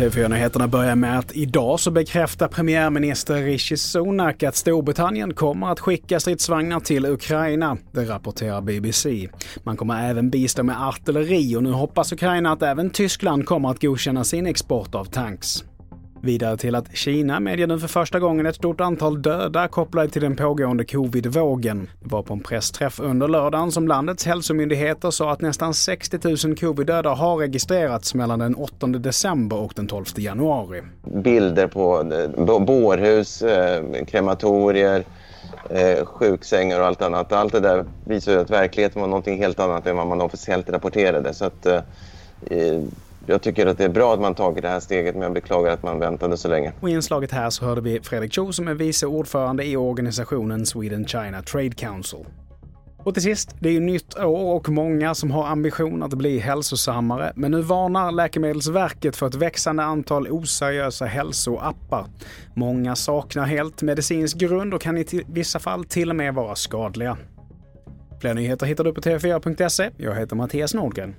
TV4-nyheterna börjar med att idag så bekräftar premiärminister Rishi Sunak att Storbritannien kommer att skicka stridsvagnar till Ukraina. Det rapporterar BBC. Man kommer även bistå med artilleri och nu hoppas Ukraina att även Tyskland kommer att godkänna sin export av tanks. Vidare till att Kina medger nu för första gången ett stort antal döda kopplade till den pågående covidvågen. Det var på en pressträff under lördagen som landets hälsomyndigheter sa att nästan 60 000 covid-döda har registrerats mellan den 8 december och den 12 januari. Bilder på eh, bårhus, eh, krematorier, eh, sjuksängar och allt annat. Allt det där visar ju att verkligheten var någonting helt annat än vad man officiellt rapporterade. Så att, jag tycker att det är bra att man tagit det här steget men jag beklagar att man väntade så länge. Och i inslaget här så hörde vi Fredrik Cho som är vice ordförande i organisationen Sweden China Trade Council. Och till sist, det är ju nytt år och många som har ambition att bli hälsosammare. Men nu varnar Läkemedelsverket för ett växande antal oseriösa hälsoappar. Många saknar helt medicinsk grund och kan i vissa fall till och med vara skadliga. Fler nyheter hittar du på tv4.se. Jag heter Mattias Nordgren.